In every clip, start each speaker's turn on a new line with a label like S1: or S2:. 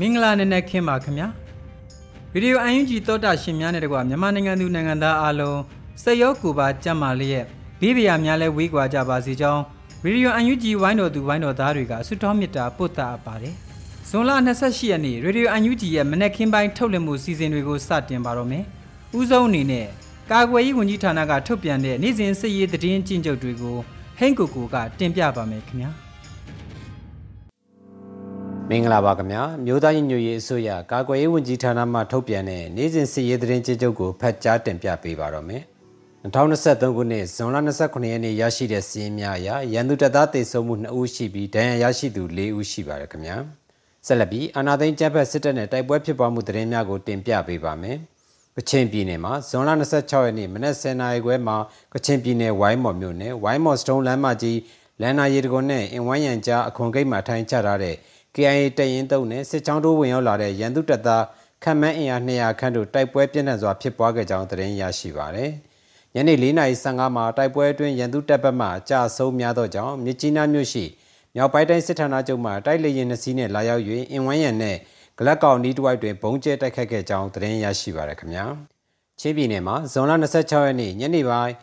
S1: မင်္ဂလာနံနက်ခင်းပါခင်ဗျာဗီဒီယိုအန်ယူဂျီသောတာရှင်များနဲ့တကွာမြန်မာနိုင်ငံသူနိုင်ငံသားအားလုံးစိတ်ရောကိုယ်ပါကြံ့မာလျက်ဘေးပရာများလဲဝေးကွာကြပါစေကြောင်းဗီဒီယိုအန်ယူဂျီဝိုင်းတော်သူဝိုင်းတော်သားတွေကဆုတောင်းမေတ္တာပို့တာအပ်ပါတယ်ဇွန်လ28ရက်နေ့ရေဒီယိုအန်ယူဂျီရဲ့မနက်ခင်းပိုင်းထုတ်လွှင့်မှုစီစဉ်တွေကိုစတင်ပါတော့မယ်ဦးဆုံးအနေနဲ့ကာကွယ်ရေးဝန်ကြီးဌာနကထုတ်ပြန်တဲ့နေ့စဉ်စစ်ရေးသတင်းကျဉ်းချုပ်တွေကိုဟိန်းကိုကိုကတင်ပြပါမယ်ခင်ဗျာ
S2: မင်္ဂလာပါခင်ဗျာမြို့သားညီညွတ်ရေးအစိုးရကာကွယ်ရေးဝန်ကြီးဌာနမှထုတ်ပြန်တဲ့နေ့စဉ်စစ်ရေးသတင်းကြေချုပ်ကိုဖတ်ကြားတင်ပြပေးပါတော့မယ်2023ခုနှစ်ဇွန်လ29ရက်နေ့ရရှိတဲ့စီးရင်များအရရန်သူတပ်သားတေဆုံးမှု2ဦးရှိပြီးဒဏ်ရာရရှိသူ4ဦးရှိပါတယ်ခင်ဗျာဆက်လက်ပြီးအာနာသိန်းကျန်းဖက်စစ်တပ်နဲ့တိုက်ပွဲဖြစ်ပွားမှုသတင်းများကိုတင်ပြပေးပါမယ်ကချင်ပြည်နယ်မှာဇွန်လ26ရက်နေ့မနက်10:00နာရီခွဲမှာကချင်ပြည်နယ်ဝိုင်းမော်မြို့နယ်ဝိုင်းမော်စတုံးလမ်းမကြီးလန်နာရီတကွန်နဲ့အင်ဝမ်းရံကြားအခွန်ဂိတ်မှာထိုင်ချထားတဲ့ KIA တရင်တုံးနဲ့စစ်ချောင်းတို့ဝင်ရောက်လာတဲ့ရန်သူတပ်သားခန့်မှန်းအင်အား200ခန့်တို့တိုက်ပွဲပြင်းထန်စွာဖြစ်ပွားခဲ့ကြောင်းသတင်းရရှိပါရတယ်။ညနေ4:15မှာတိုက်ပွဲအတွင်းရန်သူတပ်ဘက်မှအကြဆုံးများသောကြောင့်မြကြီးနားမြို့ရှိမြောက်ပိုင်းတိုင်းစစ်ဌာနချုပ်မှတိုက်လေရင်နှစီးနဲ့လာရောက်၍အင်ဝမ်းရံနဲ့ဂလက်ကောင်နီးတစ်ဝိုက်တွင်ဘုံကျဲတိုက်ခတ်ခဲ့ကြောင်းသတင်းရရှိပါရခင်ဗျာ။ချင်းပြည်နယ်မှာဇွန်လ26ရက်နေ့ညနေပိုင်း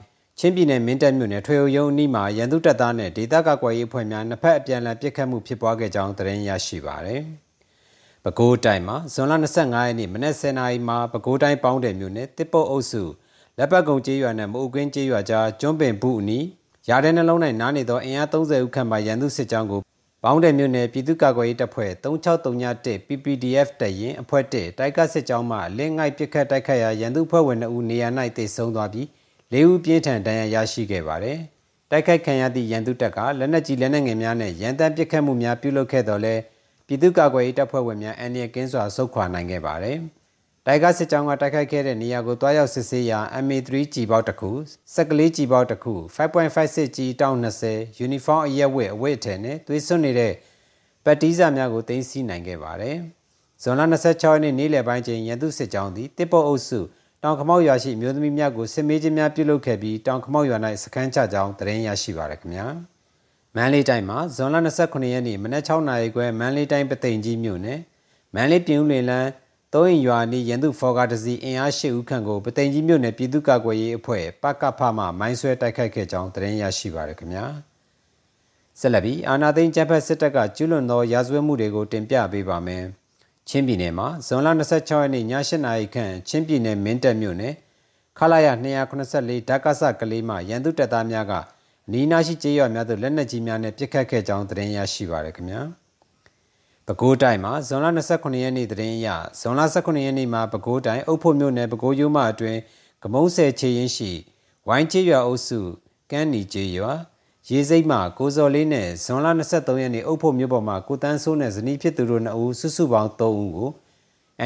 S2: ချင်းပြည်နယ်မင်းတပ်မြို့နယ်ထွေအုပ်ရုံးအနီးမှာရန်သူတပ်သားနဲ့ဒေသကာကွယ်ရေးအဖွဲ့များနှစ်ဖက်အပြန်အလှန်ပစ်ခတ်မှုဖြစ်ပွားခဲ့ကြောင်းသတင်းရရှိပါရတယ်။ပဲခူးတိုင်းမှာဇွန်လ25ရက်နေ့မနက်10:00နာရီမှာပဲခူးတိုင်းပေါင်းတယ်မြို့နယ်တစ်ပုတ်အုပ်စုလက်ပတ်ကုံကျေးရွာနဲ့မအုပ်ကွင်းကျေးရွာကြားကျွန်းပင်ဘူးအနီးရာတဲ့နှလုံး၌နားနေသောအင်အား30ဦးခန့်မှရန်သူစစ်ကြောင်းကိုပေါင်းတယ်မြို့နယ်ပြည်သူ့ကာကွယ်ရေးတပ်ဖွဲ့3631 PPDF တပ်ရင်အဖွဲ့1တိုက်ကစစ်ကြောင်းမှလင်းငိုက်ပစ်ခတ်တိုက်ခတ်ရာရန်သူဖွဲ့ဝင်2ဦးနေရာ၌တေဆုံးသွားပြီး ၄ဦးပြင်းထန်ဒဏ်ရာရရှိခဲ့ပါတယ်။တိုက်ခိုက်ခံရသည့်ရန်သူတပ်ကလက်နက်ကြီးလက်နက်ငယ်များနဲ့ရန်တမ်းပစ်ခတ်မှုများပြုလုပ်ခဲ့တော်လဲပြည်သူ့ကာကွယ်ရေးတပ်ဖွဲ့ဝင်များအန်ရကင်းစွာဆုတ်ခွာနိုင်ခဲ့ပါတယ်။တိုက်ကစစ်ကြောင်းကတိုက်ခိုက်ခဲ့တဲ့နေရာကိုတွားရောက်စစ်ဆေးရာ MA3 ကြီးပေါက်တစ်ခု၊စက်ကလေးကြီးပေါက်တစ်ခု5.56ကြီးတောင်း20ယူနီဖောင်းအရက်ဝတ်အဝတ်အထည်နဲ့သွေးစွန်းနေတဲ့ပတ်တီးစာများကိုတင်စီနိုင်ခဲ့ပါတယ်။ဇွန်လ26ရက်နေ့နေ့လယ်ပိုင်းချိန်ရန်သူစစ်ကြောင်းသည်တစ်ပုတ်အုပ်စု တောင်ခမောက်ရွာရှိမျိုးသမီးများကိုစစ်မေးခြင်းများပြုလုပ်ခဲ့ပြီးတောင်ခမောက်ရွာ၌စခန်းချကြောင်းသတင်းရရှိပါရခင်ဗျာမန်လေးတိုင်းမှာဇွန်လ29ရက်နေ့မနက်6နာရီခွဲမန်လေးတိုင်းပသိမ်ကြီးမြို့နယ်မန်လေးပြည်ဦးလင်လန်းသုံးရင်ရွာနီးရန်သူဖော်ကားတစီအင်အား၈ဦးခန့်ကိုပသိမ်ကြီးမြို့နယ်ပြည်သူ့ကာကွယ်ရေးအဖွဲ့ပကဖမှမိုင်းဆွဲတိုက်ခိုက်ခဲ့ကြောင်းသတင်းရရှိပါရခင်ဗျာဆက်လက်ပြီးအာနာသိန်းကျန်းဖက်စစ်တပ်ကကျူးလွန်သောရာဇဝတ်မှုတွေကိုတင်ပြပေးပါမယ်။ ချင်းပြည်နယ်မှာဇွန်လ26ရက်နေ့ည8နာရီခန့်ချင်းပြည်နယ်မင်းတပ်မြို့နယ်ခလာရ284ဓာတ်ကဆကလေးမှရန်သူတပ်သားများကအနီးနားရှိကျေးရွာများသို့လက်နက်ကြီးများနဲ့ပစ်ခတ်ခဲ့ကြောင်းသတင်းရရှိပါရခင်ဗျာပဲခူးတိုင်းမှာဇွန်လ29ရက်နေ့သတင်းအရဇွန်လ19ရက်နေ့မှာပဲခူးတိုင်းအုပ်ဖို့မြို့နယ်ပဲခူးရိုးမအတွင်းကမုံဆယ်ချေရင်ရှိဝိုင်းကျေးရွာအုပ်စုကန်းနီကျေးရွာ ရေစိတ်မှကိုစော်လေးနဲ့ဇွန်လ23ရက်နေ့အုပ်ဖို့မြို့ပေါ်မှာကိုတန်းဆိုးနဲ့ဇနီးဖြစ်သူတို့နှစ်ဦးစုစုပေါင်း3ဦးကို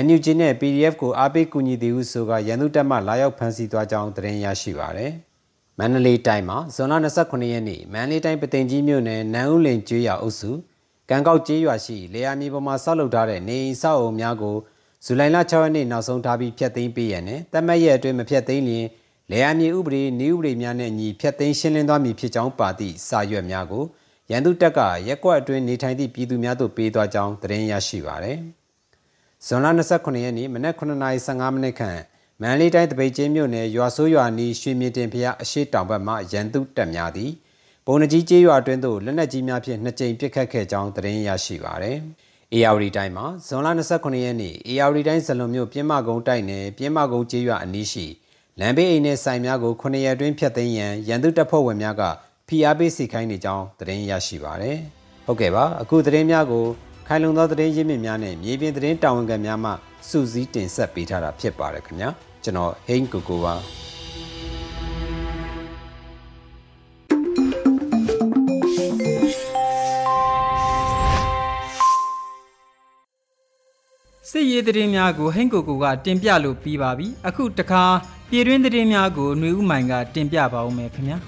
S2: NUG နဲ့ PDF ကိုအားပေးကူညီသည်ဟုဆိုကရန်သူတပ်မှလာရောက်ဖမ်းဆီးသွားကြောင်းသတင်းရရှိပါရယ်။မန္တလေးတိုင်းမှာဇွန်လ29ရက်နေ့မန္တလေးတိုင်းပသိမ်ကြီးမြို့နယ်နန်းဦးလင်ကျွေးရအုပ်စုကံကောက်ကျေးရွာရှိလေယာမြေပေါ်မှာဆောက်လုပ်ထားတဲ့နေအိမ်ဆောက်အုံများကိုဇူလိုင်လ6ရက်နေ့နောက်ဆုံးထားပြီးဖျက်သိမ်းပေးရန်နဲ့တတ်မှတ်ရက်အတွင်းမဖျက်သိမ်းလျင် လေယာမြေဥပဒေနည်းဥပဒေများနဲ့ညီဖျက်သိမ်းရှင်းလင်းသွားမည်ဖြစ်ကြောင်းပါသည့်စာရွက်များကိုရန်သူတပ်ကရက်ကွက်အတွင်းနေထိုင်သည့်ပြည်သူများသို့ပေးသွားကြောင်းသတင်းရရှိပါသည်။ဇွန်လ29ရက်နေ့မနက်9:15မိနစ်ခန့်မန္တလေးတိုင်းတပိတ်ချင်းမြို့နယ်ရွာဆိုးရွာနီးရွှေမြေတင်ဖျားအရှိတောင်ဘက်မှရန်သူတပ်များသည်ဘုံနကြီးကျေးရွာအတွင်းသို့လက်နက်ကြီးများဖြင့်နှစ်ကြိမ်ပစ်ခတ်ခဲ့ကြောင်းသတင်းရရှိပါသည်။ ARD တိုင်းမှာဇွန်လ29ရက်နေ့ ARD တိုင်းဇလွန်မြို့ပြင်းမကုန်းတိုက်နယ်ပြင်းမကုန်းကျေးရွာအနီးရှိ လမ်းဘေးအိမ်နဲ့ဆိုင်များကို9ရက်အတွင်းဖျက်သိမ်းရန်ရန်သူတပ်ဖွဲ့ဝင်များကဖိအားပေးစီခိုင်းနေကြောင်းသတင်းရရှိပါသည်။ဟုတ်ကဲ့ပါအခုသတင်းများကိုခိုင်လုံသောသတင်းရင်းမြစ်များနဲ့မြေပြင်သတင်းတာဝန်ခံများမှစူးစီးတင်ဆက်ပေးထားတာဖြစ်ပါတယ်ခင်ဗျာကျွန်တော်ဟိန်းကိုကိုပါ
S1: စစ်ရေးသတင်းများကိုဟိန့်ကိုကိုကတင်ပြလို့ပြီးပါပြီအခုတခါပြည်တွင်းသတင်းများကိုຫນွေဥမိုင်ကတင်ပြပါဦးမယ်ခင်ဗျာ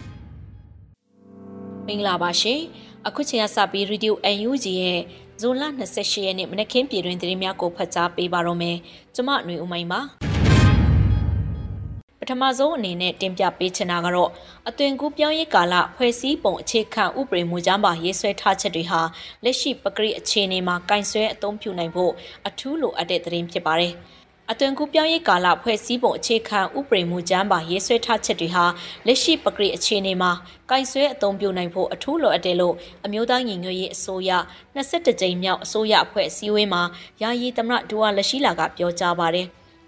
S3: မင်္ဂလာပါရှင်အခုချိန်ကစပြီး Radio UNG ရဲ့ဇွန်လ28ရက်နေ့မနက်ခင်းပြည်တွင်သတင်းများကိုဖတ်ကြားပေးပါတော့မယ်။ကျွန်မຫນွေဦးမိုင်းပါ။ပ ထမဆုံးအနေနဲ့တင်ပြပေးချင်တာကတော့အသွင်ကူးပြောင်းရေးကာလဖွဲ့စည်းပုံအခြေခံဥပဒေမူကြမ်းပါရေးဆွဲထားချက်တွေဟာလက်ရှိပဂရိအခြေအနေမှာကင်ဆွဲအသုံးပြုနိုင်ဖို့အထူးလိုအပ်တဲ့သတင်းဖြစ်ပါတယ်။အသွင်ကူးပြောင်းရေးကာလဖွဲ့စည်းပုံအခြေခံဥပဒေမူကြမ်းပါရေးဆွဲထားချက်တွေဟာလက်ရှိပဂရိအခြေအနေမှာကင်ဆွဲအသုံးပြုနိုင်ဖို့အထူးလိုအပ်တယ်လို့အမျိုးသားညီညွတ်ရေးအစိုးရ22ကြိမ်မြောက်အစိုးရအဖွဲ့အစည်းအဝေးမှာယာယီသမရဒူဝါလက်ရှိလာကပြောကြားပါတယ်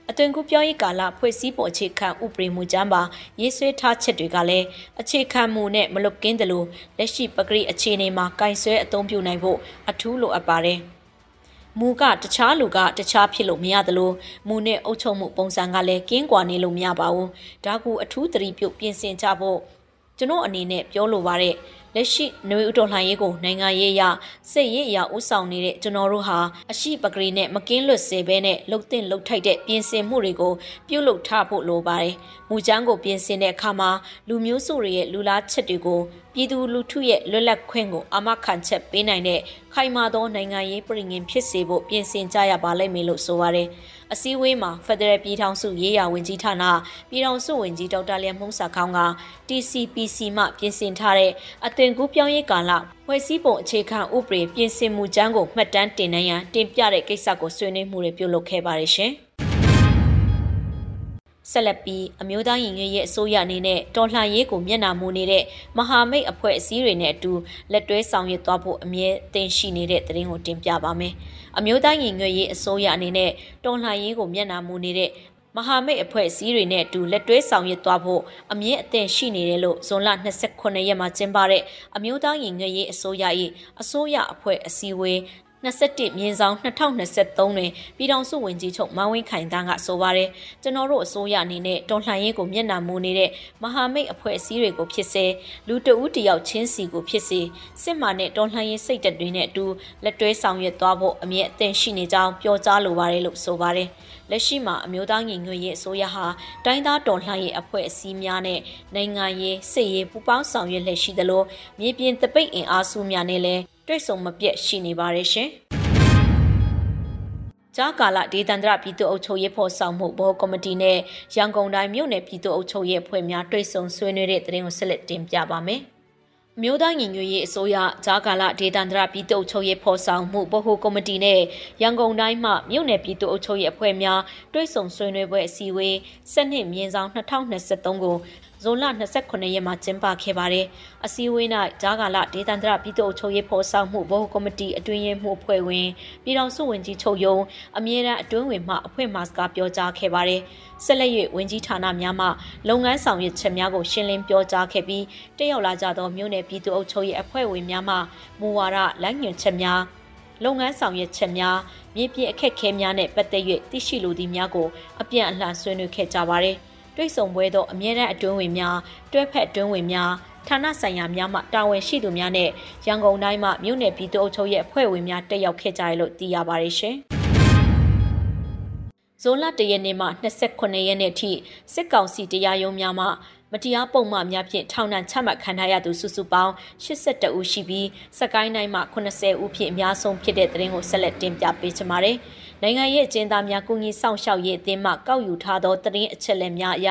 S3: အသွင်ကူးပြောင်းရေးကာလဖွဲ့စည်းပုံအခြေခံဥပဒေမူကြမ်းပါရေးဆွဲထားချက်တွေကလည်းအခြေခံမူနဲ့မလွတ်ကင်းတယ်လို့လက်ရှိပဂရိအခြေအနေမှာကင်ဆွဲအသုံးပြုနိုင်ဖို့အထူးလိုအပ်ပါတယ်။မူကတခြားလူကတခြားဖြစ်လို့မရသလိုမူနဲ့အုပ်ချုပ်မှုပုံစံကလည်းကင်းကွာနေလို့မရပါဘူးဒါကူအထူးသတိပြုပြင်ဆင်ကြဖို့ကျွန်တော်အနေနဲ့ပြောလိုပါတဲ့လက်ရှိနွေဦးတော်လှန်ရေးကိုနိုင်ငံရေးအရစစ်ရေးအရဥဆောင်နေတဲ့ကျွန်တော်တို့ဟာအရှိပဂရီနဲ့မကင်းလွတ်စေဘဲနဲ့လှုပ်တင်လှုပ်ထိုက်တဲ့ပြင်ဆင်မှုတွေကိုပြုလုပ်ထားဖို့လိုပါတယ်။မူချမ်းကိုပြင်ဆင်တဲ့အခါမှာလူမျိုးစုတွေရဲ့လူလားချက်တွေကိုပြည်သူလူထုရဲ့လွတ်လပ်ခွင့်ကိုအမခံချက်ပေးနိုင်တဲ့ခိုင်မာသောနိုင်ငံရေးပြည်ငင်ဖြစ်စေဖို့ပြင်ဆင်ကြရပါလိမ့်မယ်လို့ဆိုပါတယ်။အစည်းအဝေးမှာဖက်ဒရယ်ပြည်ထောင်စုရေးရာဝန်ကြီးဌာနပြည်ထောင်စုဝန်ကြီးဒေါက်တာလျံမှုန်းစာခေါင်းက TCPC မှပြင်ဆင်ထားတဲ့အသွင်ကူးပြောင်းရေးကာလဖွဲ့စည်းပုံအခြေခံဥပဒေပြင်ဆင်မှုကျမ်းကိုမှတ်တမ်းတင်နိုင်ရန်တင်ပြတဲ့ကိစ္စကိုဆွေးနွေးမှုတွေပြုလုပ်ခဲ့ပါတယ်ရှင်။ဆက်လက်ပြီးအမျိုးသားရင်ငယ်ရဲ့အစိုးရအနေနဲ့တော်လှန်ရေးကိုမျက်နှာမူနေတဲ့မဟာမိတ်အဖွဲ့အစည်းတွေနဲ့အတူလက်တွဲဆောင်ရွက်သွားဖို့အမြဲတင်ရှိနေတဲ့သတင်းကိုတင်ပြပါမယ်။အမျိုးသားရင်ငယ်ရဲ့အစိုးရအနေနဲ့တော်လှန်ရေးကိုမျက်နှာမူနေတဲ့ မဟာမိတ်အဖွဲ့အစည်းတွေနဲ့အတူလက်တွဲဆောင်ရွက်သွားဖို့အမြင့်အသင့်ရှိနေတယ်လို့ဇွန်လ29ရက်မှာကျင်းပတဲ့အမျိုးသားရင်ငယ်ရေးအစိုးရ၏အစိုးရအဖွဲ့အစည်းအဝေး21မြင်းဆောင်2023တွင်ပြည်ထောင်စုဝန်ကြီးချုပ်မန်းဝင်းခိုင်တန်းကဆိုပါတယ်ကျွန်တော်တို့အစိုးရအနေနဲ့တော်လှန်ရေးကိုမျက်နှာမူနေတဲ့မဟာမိတ်အဖွဲ့အစည်းတွေကိုဖြစ်စေလူတဦးတယောက်ချင်းစီကိုဖြစ်စေစစ်မှန်တဲ့တော်လှန်ရေးစိတ်ဓာတ်တွေနဲ့အတူလက်တွဲဆောင်ရွက်သွားဖို့အမြင့်အသင့်ရှိနေကြောင်းပြောကြားလိုပါတယ်လို့ဆိုပါတယ် လက်ရှိမှာအမျိုးသားညီညွတ်ရေးအစိုးရဟာတိုင်းသားတော်လှန်ရေးအဖွဲ့အစည်းများနဲ့နိုင်ငံရေးစစ်ရေးပူးပေါင်းဆောင်ရွက်လက်ရှိသလိုမြေပြင်တပိတ်အင်အားစုများနဲ့လည်းတွေ့ဆုံမပြတ်ရှိနေပါတယ်ရှင်။ကြာကာလဒေသန္တရပြည်သူ့အုပ်ချုပ်ရေးဖော်ဆောင်မှုဘောကော်မတီနဲ့ရန်ကုန်တိုင်းမြို့နယ်ပြည်သူ့အုပ်ချုပ်ရေးအဖွဲ့များတွေ့ဆုံဆွေးနွေးတဲ့သတင်းကိုဆက်လက်တင်ပြပါမယ်။ မြို့သားညီညွတ်ရေးအစိုးရဂျာကာလဒေသန္တရပြည်သူ့ချုပ်ရေးဖော်ဆောင်မှုဗဟိုကော်မတီနဲ့ရန်ကုန်တိုင်းမှမြို့နယ်ပြည်သူ့အုပ်ချုပ်ရေးအဖွဲ့များတွဲဆုံဆွေးနွေးပွဲအစည်းအဝေး7နှစ်မြင်းဆောင်2023ကို ဇွန်လ29ရက်မှာကျင်းပခဲ့ပါတယ်။အစည်းအဝေး၌ဂျာကာလဒေသန္တရပြည်သူ့အုပ်ချုပ်ရေးဖော်ဆောင်မှုဗဟိုကော်မတီအတွင်းရေးမှူးအဖွဲ့ဝင်ပြည်ထောင်စုဝန်ကြီးချုပ်ယုံအမြဲတမ်းအတွင်းဝင်မှအဖွဲ့မှစကားပြောကြားခဲ့ပါတယ်။ဆက်လက်၍ဝန်ကြီးဌာနများမှလုပ်ငန်းဆောင်ရွက်ချက်များကိုရှင်းလင်းပြောကြားခဲ့ပြီးတက်ရောက်လာကြသောမြို့နယ်ပြည်သူ့အုပ်ချုပ်ရေးအဖွဲ့ဝင်များမှမူဝါဒလမ်းညွှန်ချက်များလုပ်ငန်းဆောင်ရွက်ချက်များမြေပြင်အခက်အခဲများနဲ့ပတ်သက်၍သိရှိလိုသည့်များကိုအပြန်အလှန်ဆွေးနွေးခဲ့ကြပါသည်။ တွေ့ဆုံပွဲသောအမြဲတမ်းအတွင်းဝင်များတွဲဖက်အတွင်းဝင်များဌာနဆိုင်ရာများမှတာဝန်ရှိသူများနဲ့ရန်ကုန်တိုင်းမှမြို့နယ်ပြည်သူ့အုပ်ချုပ်ရေးအဖွဲ့ဝင်များတက်ရောက်ခဲ့ကြရလို့သိရပါတယ်ရှင်။ဇွန်လတရက်နေ့မှ29ရက်နေ့ထိစစ်ကောင်စီတရားရုံးများမှမတရားပုံမှန်များဖြင့်ထောင်ဒဏ်ချမှတ်ခံထားရသူစုစုပေါင်း82ဦးရှိပြီးစကိုင်းတိုင်းမှာ80ဦးဖြင့်အများဆုံးဖြစ်တဲ့သတင်းကိုဆက်လက်တင်ပြပေးချင်ပါတယ်။ နိုင်ငံရဲ့အကျဉ်းသားများကုညီဆောင်ရှောက်ရေးအသင်းမှကောက်ယူထားသောသတင်းအချက်အလက်များအရ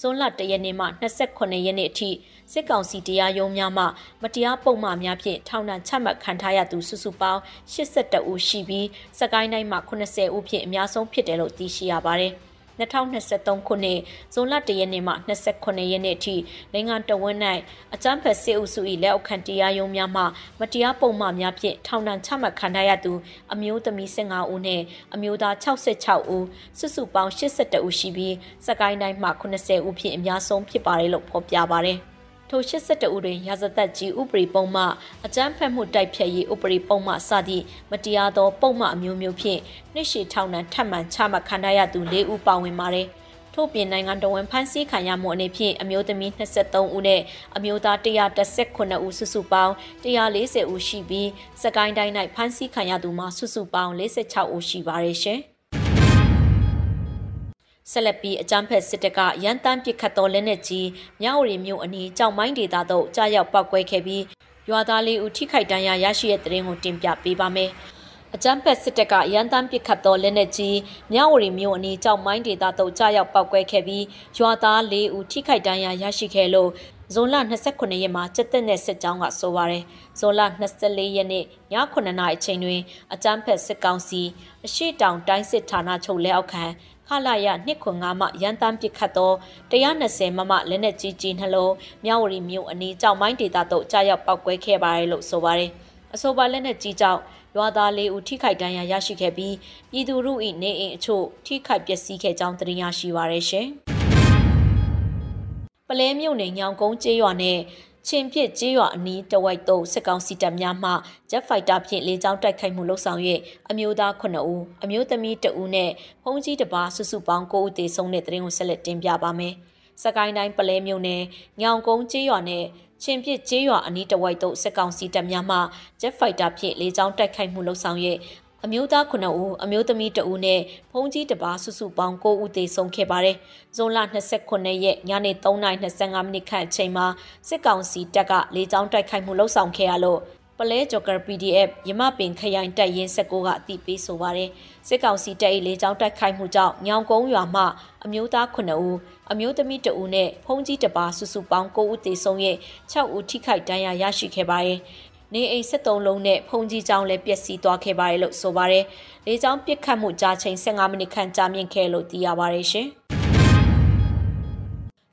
S3: ဇွန်လ၁ရက်နေ့မှ28ရက်နေ့အထိစစ်ကောင်စီတရားရုံးများမှမတရားပုံမှန်များဖြင့်ထောင်ဒဏ်ချမှတ်ခံထားရသူစုစုပေါင်း82ဦးရှိပြီးစကိုင်းတိုင်းမှာ80ဦးဖြင့်အများဆုံးဖြစ်တယ်လို့သိရှိရပါတယ်။ 2023ခုနှစ်ဇွန်လ1ရက်နေ့မှ29ရက်နေ့အထိနိုင်ငံတော်ဝန်၌အကြမ်းဖက်စစ်အုပ်စု၏လက်အောက်ခံတရားရုံးများမှမတရားပုံမှန်များဖြင့်ထောင်ဒဏ်ချမှတ်ခံရသူအမျိုးသမီး15ဦးနှင့်အမျိုးသား66ဦးစုစုပေါင်း82ဦးရှိပြီးစကိုင်းတိုင်းမှ80ဦးဖြင့်အများဆုံးဖြစ်ပါတယ်လို့ဖော်ပြပါတယ်။ ထို82ဦးတွင်ရာဇသက်ကြီးဥပဒေပုံမှအကြမ်းဖက်မှုတိုက်ဖျက်ရေးဥပဒေပုံမှစသည့်မတရားသောပုံမှအမျိုးမျိုးဖြင့်နှစ်ရှည်ထောင်ဒဏ်ထပ်မံချမှတ်ခံရသူ၄ဦးပါဝင်ပါတယ်။ထို့ပြင်နိုင်ငံတော်ဝန်ဖမ်းဆီးခံရမှုအနေဖြင့်အမျိုးသမီး23ဦးနဲ့အမျိုးသား119ဦးစုစုပေါင်း140ဦးရှိပြီးစကိုင်းတိုင်း၌ဖမ်းဆီးခံရသူမှာစုစုပေါင်း46ဦးရှိပါတယ်ရှင်။ ဆက်လက်ပြီးအကြမ်းဖက်စစ်တပ်ကရန်တမ်းပစ်ခတ်တော်လက်နက်ကြီးမြဝတီမြို့အနီးကြောက်မိုင်းဒေသသို့ကြားရောက်ပောက်ကွဲခဲ့ပြီးရွာသားလေးဦးထိခိုက်ဒဏ်ရာရရှိတဲ့တဲ့ရင်ကိုတင်ပြပေးပါမယ်။အကြမ်းဖက်စစ်တပ်ကရန်တမ်းပစ်ခတ်တော်လက်နက်ကြီးမြဝတီမြို့အနီးကြောက်မိုင်းဒေသသို့ကြားရောက်ပောက်ကွဲခဲ့ပြီးရွာသားလေးဦးထိခိုက်ဒဏ်ရာရရှိခဲ့လို့ဇွန်လ29ရက်မှာကျက်တက်တဲ့စစ်ကြောင်းကဆိုပါရယ်ဇွန်လ24ရက်နေ့ည9:00နာရီအချိန်တွင်အကြမ်းဖက်စစ်ကောင်စီအရှိတောင်တိုင်းစစ်ဌာနချုပ်လက်အောက်ခံ ခလာရ205မှရန်တမ်းပစ်ခတ်သော120မမလက်နက်ကြီးကြီးနှလုံးမြဝတီမြို့အနီးကြောက်မိုင်းဒေသသို့ကြားရောက်ပောက်ကွဲခဲ့ပါတယ်လို့ဆိုပါတယ်။အဆိုပါလက်နက်ကြီးကြောင့်ရွာသားလေးဦးထိခိုက်ဒဏ်ရာရရှိခဲ့ပြီးပြည်သူလူ၏နေအိမ်အချို့ထိခိုက်ပျက်စီးခဲ့ကြောင်းသိရရှိပါရရှင်။ပလဲမြို့နယ်ညောင်ကုန်းကျေးရွာနဲ့ ချင်းပြစ်ကြေးရွာအနီးတဝိုက်သို့စစ်ကောင်စီတပ်များမှ Jet Fighter ဖြင့်လေကြောင်းတိုက်ခိုက်မှုလှုပ်ဆောင်၍အမျိုးသား9ဦးအမျိုးသမီး2ဦးနဲ့ဖုန်ကြီးတစ်ပါးစုစုပေါင်း9ဦးသေဆုံးတဲ့တဲ့ရင်ကိုဆက်လက်တင်ပြပါမယ်။စကိုင်းတိုင်းပလဲမြို့နယ်ညောင်ကုန်းကြေးရွာနဲ့ချင်းပြစ်ကြေးရွာအနီးတဝိုက်သို့စစ်ကောင်စီတပ်များမှ Jet Fighter ဖြင့်လေကြောင်းတိုက်ခိုက်မှုလှုပ်ဆောင်၍ အမျိုးသား9ဦးအမျိုးသမီး2ဦးနဲ့ဖုန်ကြီးတစ်ပါးစုစုပေါင်း9ဦးသေဆုံးခဲ့ပါတယ်။ဇွန်လ29ရက်ညနေ3:25မိနစ်ခန့်အချိန်မှာစစ်ကောင်စီတပ်ကလေကြောင်းတိုက်ခိုက်မှုလှုပ်ဆောင်ခဲ့ရလို့ပလဲဂျော်ကာ PDF ရမပင်ခရိုင်တပ်ရင်း16ကအတိပေးဆိုပါတယ်စစ်ကောင်စီတပ်၏လေကြောင်းတိုက်ခိုက်မှုကြောင့်ညောင်ကုန်းရွာမှအမျိုးသား9ဦးအမျိုးသမီး2ဦးနဲ့ဖုန်ကြီးတစ်ပါးစုစုပေါင်း9ဦးသေဆုံး၍6ဦးထိခိုက်ဒဏ်ရာရရှိခဲ့ပါတယ် နေအိမ်73လုံးနဲ့ဖုန်ကြီးကျောင်းလည်းပျက်စီးသွားခဲ့ပါတယ်လို့ဆိုပါတယ်။လေကြောင်းပစ်ခတ်မှုကြာချိန်15မိနစ်ခန့်ကြာမြင့်ခဲ့လို့သိရပါတယ်ရှင်။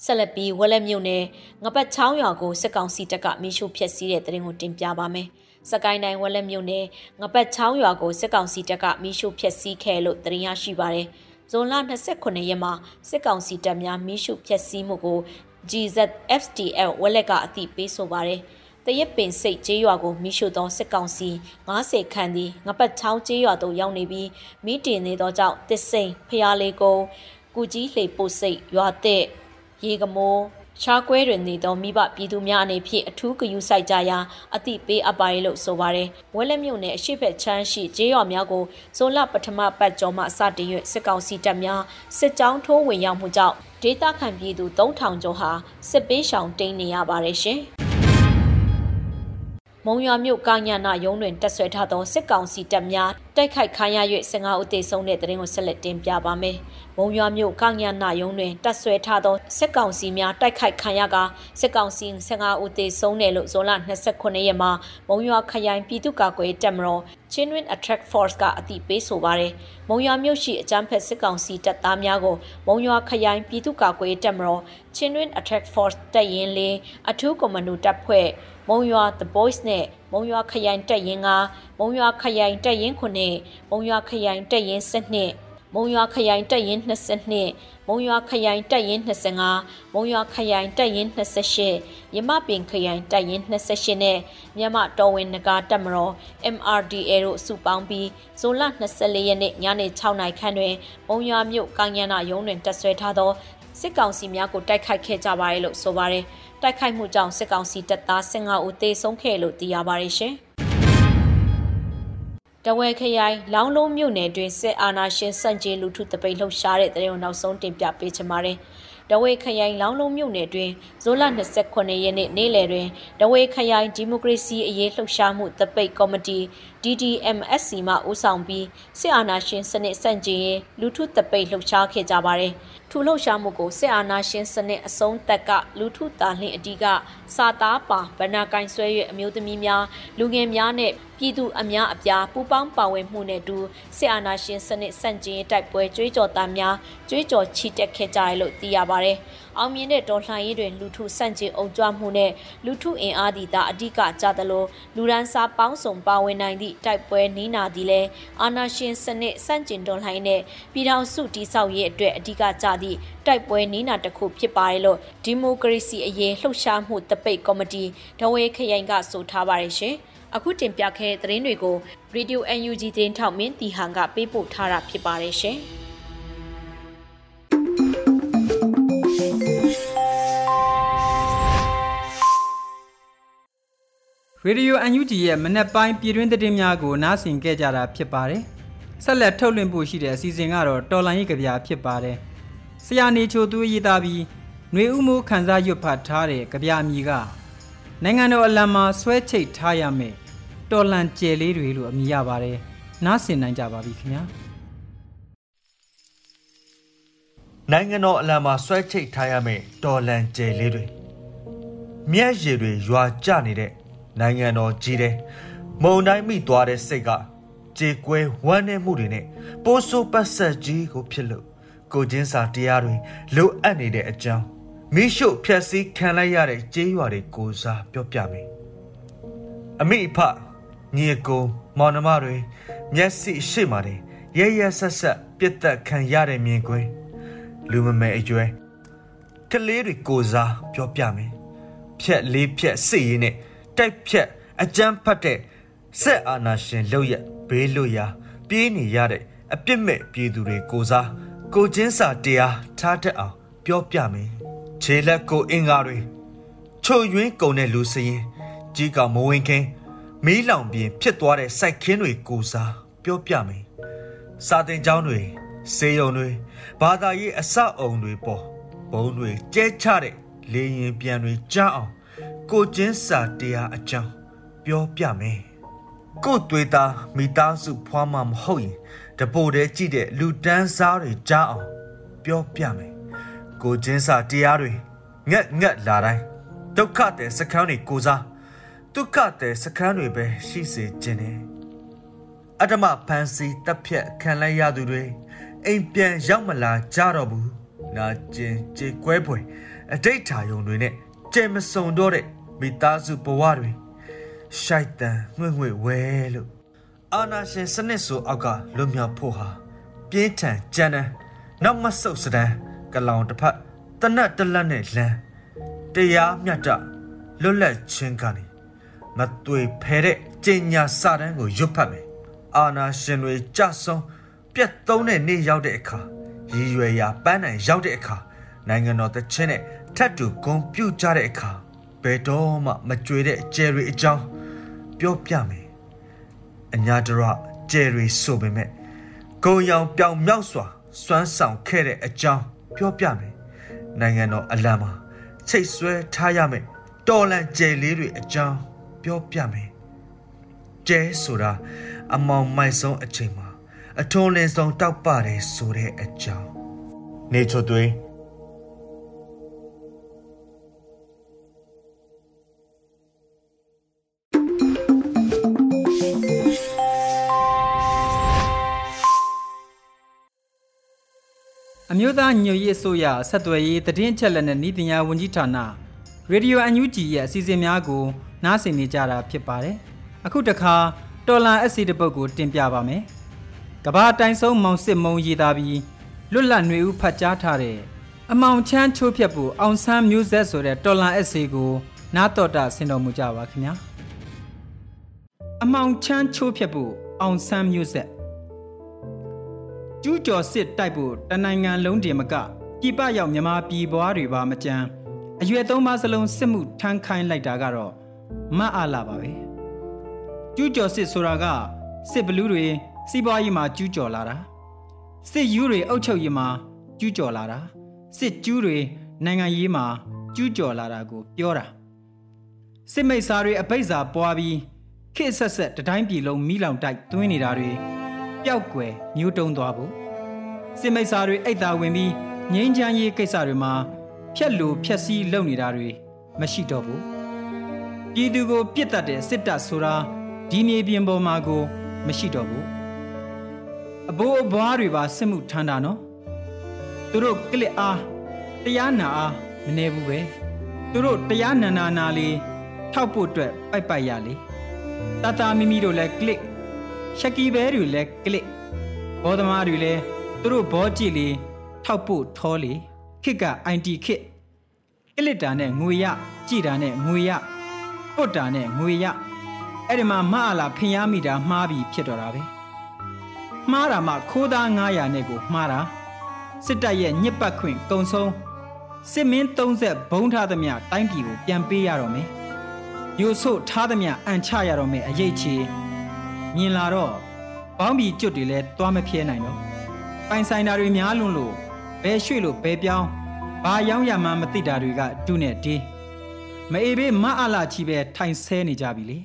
S3: ဆက်လက်ပြီးဝက်လက်မြုံနယ်ငပတ်ချောင်းရွာကိုစစ်ကောင်စီတပ်ကမိရှုဖျက်ဆီးတဲ့တရင်ကိုတင်ပြပါမယ်။စကိုင်းတိုင်းဝက်လက်မြုံနယ်ငပတ်ချောင်းရွာကိုစစ်ကောင်စီတပ်ကမိရှုဖျက်ဆီးခဲ့လို့တရင်ရရှိပါတယ်။ဇွန်လ29ရက်မှာစစ်ကောင်စီတပ်များမိရှုဖျက်ဆီးမှုကို GZFTL ဝက်လက်က အသိပေးဆိုပါတယ်။ တရက်ပင်စိတ်ကျေးရွာကိုမိရှုသောစစ်ကောင်စီ90ခန့်သည်ငပတ်ချောင်းကျေးရွာသို့ရောက်နေပြီးမိတင်နေသောကြောင့်တစ်စိန်ဖျားလေးကုန်းကုကြီးလှေပို့စိတ်ရွာတဲ့ရေကမိုးချားကွဲတွင်နေသောမိဘပြည်သူများအနေဖြင့်အထူးဂရုစိုက်ကြရာအတိပေးအပ်ပါရလို့ဆိုပါတယ်။ဝဲလက်မြို့နယ်အရှိတ်ဖက်ချမ်းရှိကျေးရွာများကိုဇွန်လပထမပတ်ကျော်မှစတင်၍စစ်ကောင်စီတပ်များစစ်ကြောင်းထိုးဝင်ရောက်မှုကြောင့်ဒေသခံပြည်သူ3000ကျော်ဟာစစ်ပေးရှောင်တိန်နေရပါတယ်ရှင်။ မုံရွာမြို့ကာညာနာရုံးတွင်တက်ဆွဲထားသောစစ်ကောင်စီတပ်များတိုက်ခိုက်ခံရ၍15ဦးသေဆုံးတဲ့တဲ့ရင်ကိုဆက်လက်တင်ပြပါမယ်။မုံရွာမြို့ကာညာနာရုံးတွင်တက်ဆွဲထားသောစစ်ကောင်စီများတိုက်ခိုက်ခံရကစစ်ကောင်စီ15ဦးသေဆုံးတယ်လို့ဇွန်လ29ရက်မှာမုံရွာခရိုင်ပြည်သူ့ကာကွယ်တပ်မတော် Chinwin Attract Force ကအသိပေးဆိုပါတယ်။မုံရွာမြို့ရှိအကြမ်းဖက်စစ်ကောင်စီတပ်သားများကိုမုံရွာခရိုင်ပြည်သူ့ကာကွယ်တပ်မတော် Chinwin Attract Force တပ်ရင်းလေးအထူးကွန်မန်ဒိုတပ်ဖွဲ့ မုံရွာ The Boys နဲ့မုံရွာခရိုင်တပ်ရင်းကမုံရွာခရိုင်တပ်ရင်းခုနှစ်မုံရွာခရိုင်တပ်ရင်း12မုံရွာခရိုင်တပ်ရင်း22မုံရွာခရိုင်တပ်ရင်း25မုံရွာခရိုင်တပ်ရင်း28ရမပင်ခရိုင်တပ်ရင်း28နဲ့မြမတော်ဝင်နဂါတပ်မတော် MRDA တို့စုပေါင်းပြီးဇွန်လ24ရက်နေ့ညနေ6နာရီခန့်တွင်မုံရွာမြို့ကောင်းရနာရုံးတွင်တက်ဆွဲထားသောစစ်ကောင်စီများကိုတိုက်ခိုက်ခဲ့ကြပါတယ်လို့ဆိုပါတယ်။ တိုက်ခိုက်မှုကြောင့်စစ်ကောင်စီတပ်သား15ဦးသေဆုံးခဲ့လို့သိရပါတယ်ရှင်။တဝဲခရိုင်လောင်းလုံးမြို့နယ်တွင်စစ်အာဏာရှင်စန့်ကျင်လူထုတပိတ်လှုပ်ရှားတဲ့တဲ့ရုံနောက်ဆုံးတင်ပြပေးချင်ပါတယ်။တဝဲခရိုင်လောင်းလုံးမြို့နယ်တွင်ဇွန်လ29ရက်နေ့နေ့လယ်တွင်တဝဲခရိုင်ဒီမိုကရေစီအရေးလှုပ်ရှားမှုတပိတ်ကော်မတီ DDMSC မှဦးဆောင်ပြီးစစ်အာဏာရှင်စနစ်ဆန့်ကျင်ရေးလူထုတပိတ်လှုပ်ရှားခဲ့ကြပါတယ်။ထူလှုပ်ရှားမှုကိုစစ်အာဏာရှင်စနစ်အဆုံးသက်ကလူထုတာလှင်အတီးကစာသားပါဗနာကင်ဆွဲ၍အမျိုးသမီးများလူငယ်များနဲ့ပြည်သူအများအပြားပူးပေါင်းပါဝင်မှုနဲ့တူစစ်အာဏာရှင်စနစ်ဆန့်ကျင်ရေးတိုက်ပွဲကြွေးကြော်သားများကြွေးကြော်ချီတက်ခဲ့ကြတယ်လို့သိရပါတယ်။ အောင်မြင်တဲ့တော်လှန်ရေးတွင်လူထုဆန့်ကျင်အုံကြွမှုနဲ့လူထုအင်အားသည်သာအဓိကကြသလိုလူရန်စာပေါင်းစုံပါဝင်နိုင်သည့်တိုက်ပွဲနီးနာသည်လည်းအာဏာရှင်စနစ်ဆန့်ကျင်တော်လှန်ရေးနဲ့ပြည်ထောင်စုတည်ဆောက်ရေးအတွက်အဓိကကြသည့်တိုက်ပွဲနီးနာတစ်ခုဖြစ်ပါတယ်လို့ဒီမိုကရေစီအရေးလှုပ်ရှားမှုတပိတ်ကော်မတီဒဝဲခရိုင်ကဆိုထားပါတယ်ရှင်။အခုတင်ပြခဲ့တဲ့သတင်းတွေကို Radio UNG သတင်းထောက်မင်းတီဟန်ကပေးပို့ထားတာဖြစ်ပါတယ်ရှင်။
S1: ရေဒီယို UNG ရဲ့မနက်ပိုင်းပြည်တွင်းသတင်းများကိုနားဆင်ကြကြတာဖြစ်ပါတယ်။ဆက်လက်ထုတ်လွှင့်ဖို့ရှိတဲ့အစီအစဉ်ကတော့တော်လိုင်းရေးကြပြဖြစ်ပါတယ်။ဆရာနေချိုသူရေးသားပြီးຫນွေဥမိုးခန်းစားရွတ်ဖတ်ထားတဲ့ကြပြအမည်ကနိုင်ငံတော်အလံမှာဆွဲချိတ်ထားရမယ်တော်လန်ကျယ်လေးတွေလို့အမည်ရပါတယ်နားဆင်နိုင်ကြပါပြီခင်ဗျာ
S4: နိုင်ငံတော်အလံမှာဆွဲချိတ်ထားရမယ့်တော်လန်ကျယ်လေးတွေမျက်ရည်တွေရွာကျနေတဲ့ နိုင်ငံတော်ကြီးတဲ့မုံတိုင်းမိသွားတဲ့စိတ်ကကြေကွဲဝမ်းနည်းမှုတွေနဲ့ပိုးဆိုးပတ်ဆက်ကြီးကိုဖြစ်လို့ကိုချင်းစာတရားတွေလိုအပ်နေတဲ့အကြောင်းမိရှုဖြက်စီးခံလိုက်ရတဲ့ကြေးရွာတွေကိုစားပြောပြမယ်အမိအဖညီအကိုမောင်နှမတွေမျက်စိရှိမှတယ်ရရဆက်ဆက်ပြတ်သက်ခံရတဲ့မြင်ကွင်းလူမမဲအကျွဲကလေးတွေကိုစားပြောပြမယ်ဖြက်လေးဖြက်စိတ်ရင်းနဲ့ တိုက်ဖြက်အကြမ်းဖတ်တဲ့ဆက်အာနာရှင်လောက်ရဘေးလို့ရာပြေးနေရတဲ့အပြစ်မဲ့ပြည်သူတွေကိုစားကိုချင်းစာတရားထားတတ်အောင်ပြောပြမယ်ခြေလက်ကိုအင်္ဂါတွေချိုယွင်းကုန်တဲ့လူစရင်ကြီးကမဝင်ခင်မီးလောင်ပြင်ဖြစ်သွားတဲ့စိုက်ခင်းတွေကိုစားပြောပြမယ်။စာတင်ကျောင်းတွေစေယုံတွေဘာသာရေးအဆောက်အုံတွေပေါ်ဘုံတွေကျဲချတဲ့လေရင်ပြန်တွေကြားအောင် ကိုချင်းစာတရားအကြောင်းပြောပြမယ်။ကိုတွေးသားမိသားစုဖွားမှမဟုတ်ရင်တပိုတည်းကြည့်တဲ့လူတန်းစားတွေကြားအောင်ပြောပြမယ်။ကိုချင်းစာတရားတွေငက်ငက်လာတိုင်းဒုက္ခတဲ့စကန်းတွေကိုစားဒုက္ခတဲ့စခန်းတွေပဲရှိစေခြင်းနဲ့အတ္တမဖန်စီတပ်ဖြတ်ခံလိုက်ရသူတွေအိမ်ပြန်ရောက်မလာကြတော့ဘူးနာကျင်ကြေကွဲပွေအတိတ်ထာယုံတွေနဲ့ ကြဲမစုံတော့တဲ့မိသားစုဘဝတွေရှိုက်တန်ငွေ့ငွေ့ဝဲလို့အာနာရှင်စနစ်ဆိုအောက်ကလွတ်မြောက်ဖို့ဟာပြင်းထန်ကြမ်းတမ်းနောက်မဆုတ်စဒန်းကလောင်တစ်ဖက်တနတ်တလက်နဲ့လမ်းတရားမြတ်တလွတ်လပ်ခြင်းကနေမသွေဖဲတဲ့ကျင်ညာစာတန်းကိုရွတ်ဖတ်မယ်အာနာရှင်တွေကြဆုံးပြတ်သုံးတဲ့နေ့ရောက်တဲ့အခါရည်ရွယ်ရာပန်းနိုင်ရောက်တဲ့အခါ နိုင်ငံတော်တချင်းနဲ့ထပ်တူဂုံပြုတ်ကြတဲ့အခါဘယ်တော့မှမကြွေတဲ့ကျယ်ရီအကြောင်းပြောပြမယ်အညာတရကျယ်ရီဆိုပေမဲ့ဂုံရောင်ပြောင်မြောက်စွာစွမ်းဆောင်ခဲ့တဲ့အကြောင်းပြောပြမယ်နိုင်ငံတော်အလံမှာချိတ်ဆွဲထားရမယ်တော်လန်ကျယ်လေးတွေအကြောင်းပြောပြမယ်ကျဲဆိုတာအမောင်မိုက်ဆုံးအချိန်မှာအထုံးလင်းဆုံးတောက်ပါတယ်ဆိုတဲ့အကြောင်းနေချိုသွေး
S1: အမျိုးသားညွရေးအစိုးရဆက်သွယ်ရေးတည်င်းချက်လက်နဲ့ဤတင်ညာဝန်ကြီးဌာနရေဒီယိုအန်ယူဂျီရဲ့အစီအစဉ်များကို နားဆင်နေကြတာဖြစ်ပါတယ်။အခုတခါတော်လန်အက်ဆီတပုတ်ကိုတင်ပြပါမယ်။ကဘာတိုင်ဆုံးမောင်စစ်မုံရေးသားပြီးလွတ်လပ်ຫນွေဦးဖတ်ကြားထားတဲ့အမောင်ချမ်းချိုးဖြတ်ဖို့အောင်ဆန်းမျိုးဆက်ဆိုတဲ့တော်လန်အက်ဆီကို နားတော်တာဆင်တော်မူကြပါခင်ဗျာ။အမောင်ချမ်းချိုးဖြတ်ဖို့အောင်ဆန်းမျိုးဆက် ကျူးကျော်စစ်တိုက်ဖို့တနိုင်ငံလုံးတည်မကပြည်ပရောက်မြန်မာပြည်ပွားတွေပါမကြမ်းအရွယ်သုံးပါးစလုံးစစ်မှုထမ်းခိုင်းလိုက်တာကတော့မတ်အားလာပါပဲကျူးကျော်စစ်ဆိုတာကစစ်ဘလူးတွေစီးပွားရေးမှာကျူးကျော်လာတာစစ်ယူတွေအုပ်ချုပ်ရေးမှာကျူးကျော်လာတာစစ်ကျူးတွေနိုင်ငံရေးမှာကျူးကျော်လာတာကိုပြောတာစစ်မိတ်စာတွေအပိတ်စာပွားပြီးခေတ်ဆက်ဆက်တတိုင်းပြည်လုံးမိလောင်တိုက်သွင်းနေတာတွေ ပျောက်ကွယ်မျိုးတုံးသွားဖို့စစ်မိတ်စာတွေအိတ်သာဝင်ပြီးငိမ့်ချမ်းရေးကိစ္စတွေမှာဖြက်လူဖြက်စီးလုပ်နေတာတွေမရှိတော့ဘူးပြည်သူကိုပြစ်တတ်တဲ့စစ်တပ်ဆိုတာဒီမြေပြင်ပေါ်မှာကို မရှိတော့ဘူးအဘိုးအဘွားတွေပါစစ်မှုထမ်းတာနော်သူတို့ကလစ်အားတရားနာအားမနေဘူးပဲသူတို့တရားနာနာနာလေးထောက်ဖို့အတွက်ပိုက်ပိုက်ရလေတတမီမီတို့လည်းကလစ် ရှက်ကီဘဲတွေလည်းကလစ်ဘောသမားတွေလည်းသူတို့ဘောကြည့်လေထောက်ဖို့ထောလေခစ်က IT ခစ်ကလစ်တာနဲ့ငွေရကြည်တာနဲ့ငွေရပုတ်တာနဲ့ငွေရအဲ့ဒီမှာမအလာဖင်ရမိတာမှားပြီးဖြစ်တော့တာပဲမှားတာမှခိုးသား900နဲ့ကိုမှားတာစစ်တပ်ရဲ့ညစ်ပတ်ခွင့်ကုံဆုံးစစ်မင်း30ဘုံထားသမျှတိုင်းပြည်ကိုပြန်ပေးရတော့မယ်။ယူဆုထားသမျှအန်ချရတော့မယ်အရေးချေ မြင်လာတော့ပေါင်းပြီးကျွတ်တွေလဲသွားမပြဲနိုင်တော့ပိုင်ဆိုင်တာတွေများလွန်းလို့ဘယ်ရွှေ့လို့ဘယ်ပြောင်းဘာရောင်းရမှမသိတာတွေကဒုနဲ့ဒီမအေးဘေးမအလာချီပဲထိုင်ဆဲနေကြပြီလေ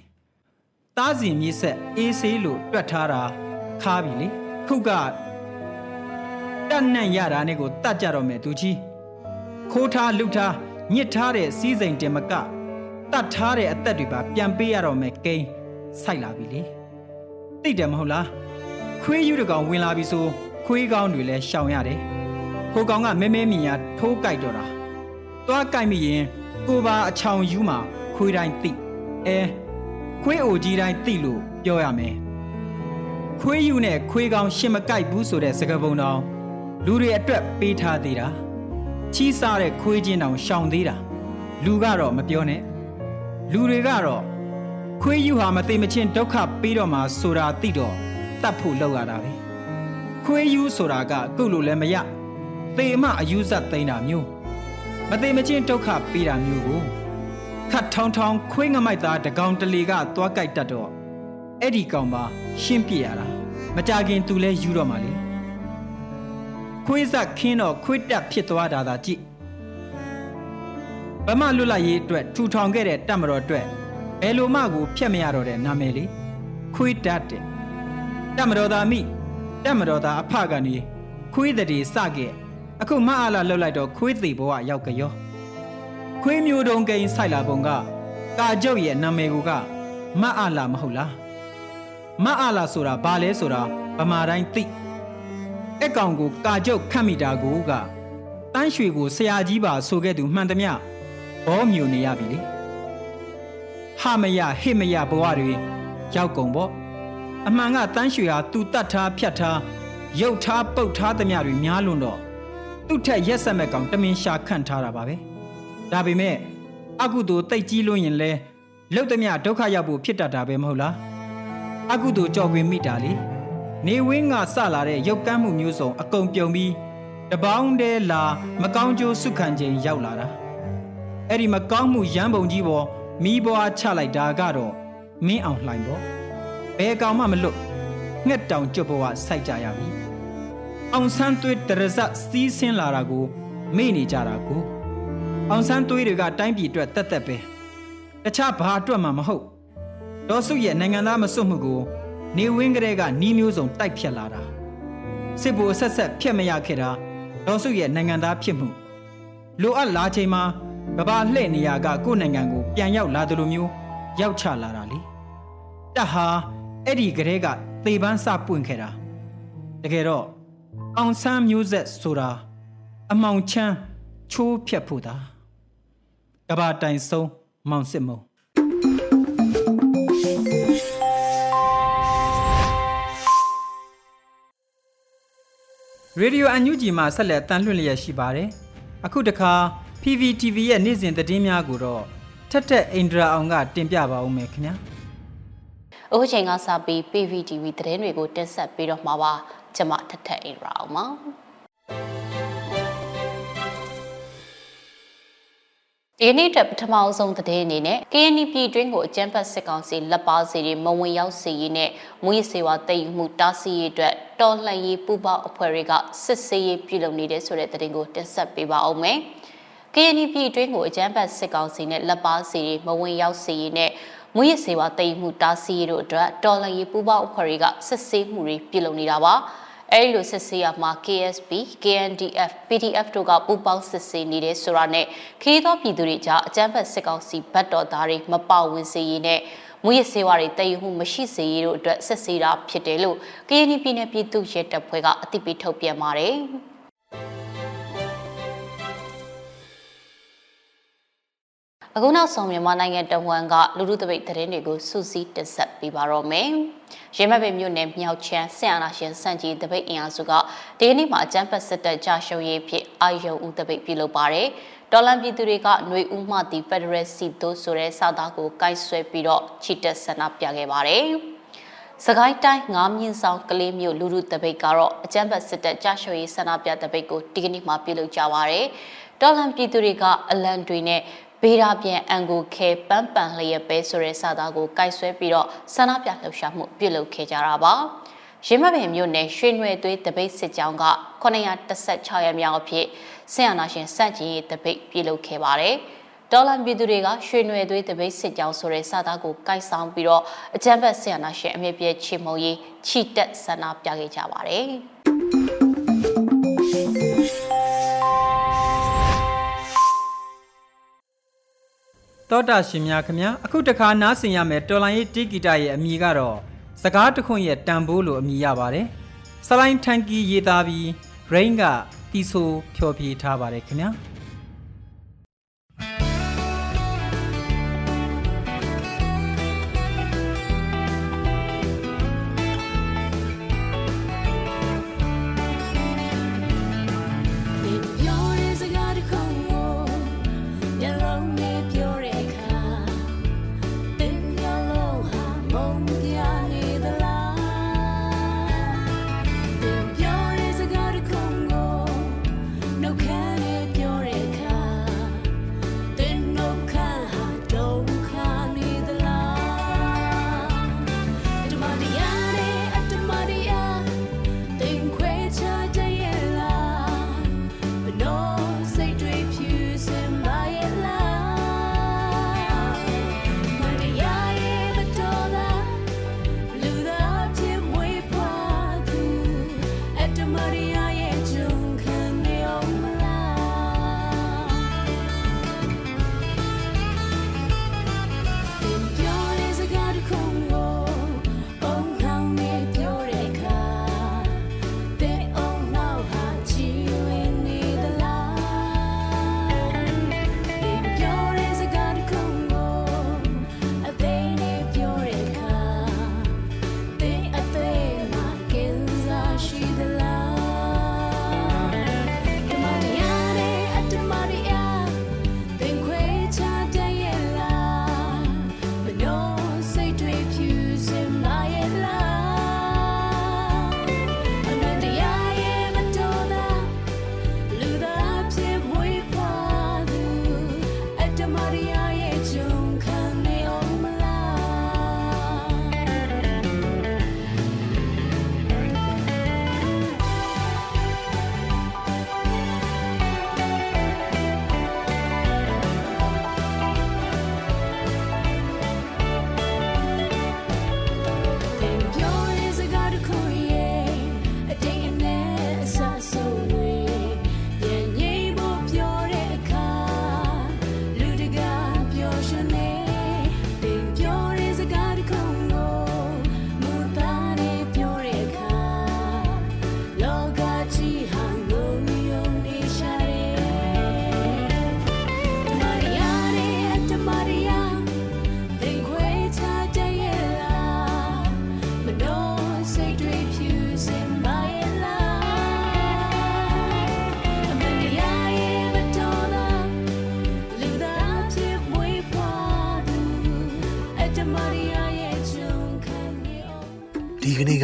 S1: ။တားစီမြစ်ဆက်အေးဆေးလို့တွက်ထားတာခါပြီလေ။ခုကတတ်နှံ့ရတာနဲ့ကိုတတ်ကြတော့မယ်သူကြီးခိုးထားလူထားညစ်ထားတဲ့စီးစိမ်တင်မကတတ်ထားတဲ့အသက်တွေပါပြန်ပေးရတော့မယ်ကိန်းစိုက်လာပြီလေ သိတယ်မဟုတ်လားခွေးယူတကောင်ဝင်လာပြီဆိုခွေးကောင်းတွေလည်းရှောင်ရတယ်ဟိုကောင်ကမဲမဲမြင်ရထိုးကြိုက်တော့တာသွားကြိုက်မိရင်ကိုပါအချောင်ယူမှာခွေးတိုင်းသိအဲခွေးအိုကြီးတိုင်းသိလို့ပြောရမယ်ခွေးယူနဲ့ခွေးကောင်းရှင်မကြိုက်ဘူးဆိုတဲ့စကားပုံတော်လူတွေအတွက်ပေးထားသေးတာချီးစားတဲ့ခွေးချင်းတောင်ရှောင်သေးတာလူကတော့မပြောနဲ့လူတွေကတော့ ခွေးယူဟာမသိမချင်းဒုက္ခပေးတော့မှဆိုတာသိတော့တတ်ဖို့လောက်ရတာပဲခွေးယူဆိုတာကကုတ်လို့လည်းမရသေမအယူဆက်သိမ်းတာမျိုးမသိမချင်းဒုက္ခပေးတာမျိုးကိုခတ်ထောင်းထောင်းခွေးငမိုက်သားတကောင်တလေကသွားကြိုက်တတ်တော့အဲ့ဒီကောင်ပါရှင်းပြရတာမကြခင်သူလဲယူတော့မှလေခွေးဆက်ခင်းတော့ခွေးတက်ဖြစ်သွားတာသာကြည့်ဗမာလွတ်လပ်ရေးအတွက်ထူထောင်ခဲ့တဲ့တပ်မတော်အတွက် ဘယ်လိုမှကိုဖျက်မရတော့တဲ့နာမည်လေးခွေးတက်တဲ့တပ်မတော်သားမိတပ်မတော်သားအဖကနေခွေးတည်းစခဲ့အခုမအားလာလှုပ်လိုက်တော့ခွေးသေးဘဝရောက်ကြရောခွေးမျိုးတုံးကိန်းဆိုင်လာပုံကကာကျုပ်ရဲ့နာမည်ကမအားလာမဟုတ်လားမအားလာဆိုတာဘာလဲဆိုတာဗမာတိုင်းသိအကောင်ကိုကာကျုပ်ခတ်မိတာကိုကတန်းရွှေကိုဆရာကြီးပါဆိုခဲ့သူမှန်သမျှဘောမြူနေရပြီလေ ဟာမရဟိမရဘဝတွေရောက်ကုန်ပေါ့အမှန်ကတန်းရွှေဟာသူတတ်ထားဖြတ်ထားရုပ်ထားပုတ်ထားသမျှတွေများလွန်းတော့သူ့ထက်ရက်ဆက်မဲ့ကောင်တမင်ရှာခန့်ထားတာပါပဲဒါပေမဲ့အကုသိုလ်တိတ်ကြီးလွန်းရင်လဲလုတ်သမျှဒုက္ခရောက်ဖို့ဖြစ်တတ်တာပဲမဟုတ်လားအကုသိုလ်ကြော်ခွင်မိတာလေနေဝင်းကစလာတဲ့ရုပ်ကမ်းမှုမျိုးစုံအကုန်ပြုံပြီးတပေါင်းတည်းလာ မကောင်းကျိုးစုခံခြင်းရောက်လာတာအဲ့ဒီမကောင်းမှုရမ်းပုံကြီးပေါ် မိဘွားချလိုက်တာကတော့မင်းအောင်လှိုင်ပေါ့ဘယ်ကောင်မှမလွတ်ငှက်တောင်ကျွတ်ဘဝစိုက်ကြရပြီအောင်ဆန်းသွေးတရဇက်စီးဆင်းလာတာကိုမေ့နေကြတာကိုအောင်ဆန်းသွေးတွေကတိုင်းပြည်အတွက်တက်တက်ပဲတခြားဘာအတွက်မှမဟုတ်ဒေါ်စုရဲ့နိုင်ငံသားမစွတ်မှုကို နေဝင်းကလေးကနီးမျိုးစုံတိုက်ဖြတ်လာတာစစ်ဘိုလ်ဆက်ဆက်ဖျက်မရခဲ့တာဒေါ်စုရဲ့နိုင်ငံသားဖြစ်မှုလိုအပ်လာချိန်မှာ ကဘာလှည့်နေရကကိုယ့်နိုင်ငံကိုပြန်ရောက်လာသလိုမျိုးရောက်ချလာတာလေတဟာအဲ့ဒီကလေးကသေပန်းစပွင့်ခဲ့တာတကယ်တော့အောင်ဆန်းမျိုးဆက်ဆိုတာအမောင်ချမ်းချိုးဖြတ်ဖို့တာကဘာတိုင်ဆုံးမောင်စစ်မုံရေဒီယိုအန်ယူဂျီမှာဆက်လက်တန်လွှင့်လျက်ရှိပါတယ်။အခုတခါ PVTV ရဲ့နေ့စဉ်သတင်းများကိုတော့ထက်ထက်အိန္ဒြာအောင်ကတင်ပြပါဦးမယ်ခင်ဗျာ။
S5: အခုချိန်ကစပြီး PVTV သတင်းတွေကိုတင်ဆက်ပေးတော့မှာပါ။ကျွန်မထက်ထက်အိန္ဒြာအောင်ပါ။ဒီနေ့တက်ပထမအဆုံးသတင်းအနေနဲ့ KNY ပြည်တွင်းကိုအကြမ်းဖက်စစ်ကောင်စီလက်ပါစီတွေမဝင်ရောက်စေရေးနဲ့မွေးစေဝါတည်ယူမှုတားဆီးရေးအတွက်တော်လှန်ရေးပူးပေါင်းအဖွဲ့တွေကစစ်ဆေးရေးပြုလုပ်နေတဲ့ဆိုတဲ့သတင်းကိုတင်ဆက်ပေးပါအောင်မယ်။ KNY ပြည်တွင်းကိုအကြမ်းဖက်စစ်ကောင်စီနဲ့လက်ပါစီတွေမဝင်ရောက်စေရေးနဲ့မွေးရစေဝါတည်မှုတားဆီးရေးတို့အတွက်တော်လှန်ရေးပူးပေါင်းအဖွဲ့တွေကစစ်ဆေးမှုတွေပြုလုပ်နေတာပါအဲဒီလိုစစ်ဆေးရမှာ KSP, KNDF, PDF တို့ကပူးပေါင်းစစ်ဆေးနေတဲ့ဆိုတာနဲ့ခရီးသောပြည်သူတွေကြားအကြမ်းဖက်စစ်ကောင်စီဗတ်တော်သားတွေမပါဝင်စေရေးနဲ့မွေးရစေဝါတွေတည်ယူမှုမရှိစေရေးတို့အတွက်စစ်ဆေးတာဖြစ်တယ်လို့ KNY ပြည်နယ်ပြည်သူ့ရဲတပ်ဖွဲ့ကအသိပေးထုတ်ပြန်ပါတယ်။ အခုနောက်ဆုံးမြန်မာနိုင်ငံတဝန်းကလူလူတပိတ်သတင်းတွေကိုစူးစီးတင်ဆက်ပေးပါတော့မယ်။ရဲမပင်မြို့နယ်မြောက်ချမ်းဆင်အာနာရှင်စန့်ကြီးတပိတ်အင်အားစုကဒီကနေ့မှာအကြမ်းဖက်စစ်တပ်ကြာရှုံးရေးဖြစ်အာယုံဦးတပိတ်ပြုလုပ်ပါတယ်။တော်လန်ပြည်သူတွေကຫນွေဦးမှတီဖက်ဒရယ်စီတိုးဆိုတဲ့စာသားကိုကိုက်ဆွဲပြီးတော့ချီတက်ဆန္ဒပြခဲ့ပါတယ်။စကိုင်းတိုင်းငါးမြင့်ဆောင်ကလေးမြို့လူလူတပိတ်ကတော့အကြမ်းဖက်စစ်တပ်ကြာရှုံးရေးဆန္ဒပြတပိတ်ကိုဒီကနေ့မှာပြုလုပ်ကြပါရယ်။တော်လန်ပြည်သူတွေကအလံတွေနဲ့ ဘေးရာပြန်အန်ကိုခဲပန်းပန်လျက်ပဲဆိုတဲ့စာသားကိုကိုက်ဆွဲပြီးတော့ဆန္ဒပြလှုပ်ရှားမှုပြုလုပ်ခဲ့ကြတာပါရင်းမပင်မြို့နယ်ရွှေနွယ်သွေးတပိတ်စစ်ကြောင်းက916ရက်မြောက်အဖြစ်ဆင်အာနာရှင်စန့်ကျင်ရေးတပိတ်ပြုလုပ်ခဲ့ပါတယ်ဒေါ်လာပြည်သူတွေကရွှေနွယ်သွေးတပိတ်စစ်ကြောင်းဆိုတဲ့စာသားကိုကိုက်ဆောင်ပြီးတော့အကြမ်းဖက်ဆင်အာနာရှင်အမြင့်ပြည့်ချေမှုန်းရေးချီတက်ဆန္ဒပြခဲ့ကြပါတယ်
S6: တောတာရှင်များခင်ဗျာအခုတခါနားဆင်ရမယ်တော်လိုင်းရေးတီဂီတာရဲ့အမည်ကတော့စကားတခွန်းရဲ့တန်ဖိုးလို့အမည်ရပါတယ်စလိုင်းထန်ကီရေးသားပြီး rain ကတီဆိုဖြော်ပြထားပါတယ်ခင်ဗျာ